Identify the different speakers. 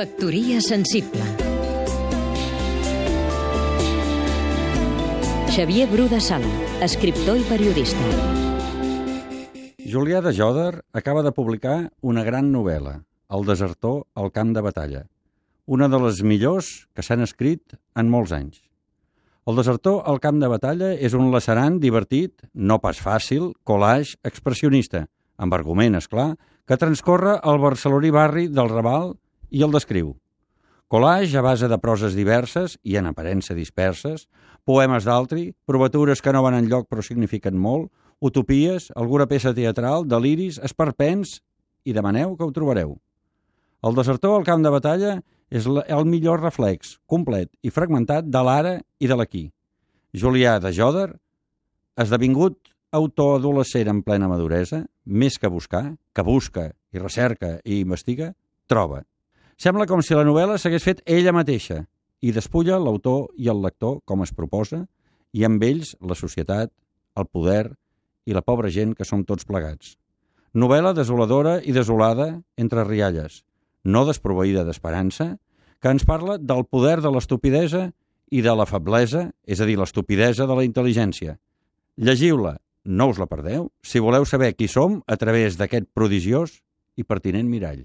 Speaker 1: Factoria sensible Xavier Bru de Sala, escriptor i periodista.
Speaker 2: Julià de Joder acaba de publicar una gran novel·la, El desertor al camp de batalla, una de les millors que s'han escrit en molts anys. El desertor al camp de batalla és un lacerant divertit, no pas fàcil, collage expressionista, amb argument, és clar, que transcorre al barceloní barri del Raval i el descriu. Collage a base de proses diverses i en aparença disperses, poemes d'altri, provatures que no van enlloc però signifiquen molt, utopies, alguna peça teatral, deliris, esperpens, i demaneu que ho trobareu. El desertor al camp de batalla és el millor reflex, complet i fragmentat de l'ara i de l'aquí. Julià de Joder, esdevingut autor adolescent en plena maduresa, més que buscar, que busca i recerca i investiga, troba. Sembla com si la novel·la s'hagués fet ella mateixa i despulla l'autor i el lector com es proposa i amb ells la societat, el poder i la pobra gent que som tots plegats. Novel·la desoladora i desolada entre rialles, no desproveïda d'esperança, que ens parla del poder de l'estupidesa i de la feblesa, és a dir, l'estupidesa de la intel·ligència. Llegiu-la, no us la perdeu, si voleu saber qui som a través d'aquest prodigiós i pertinent mirall.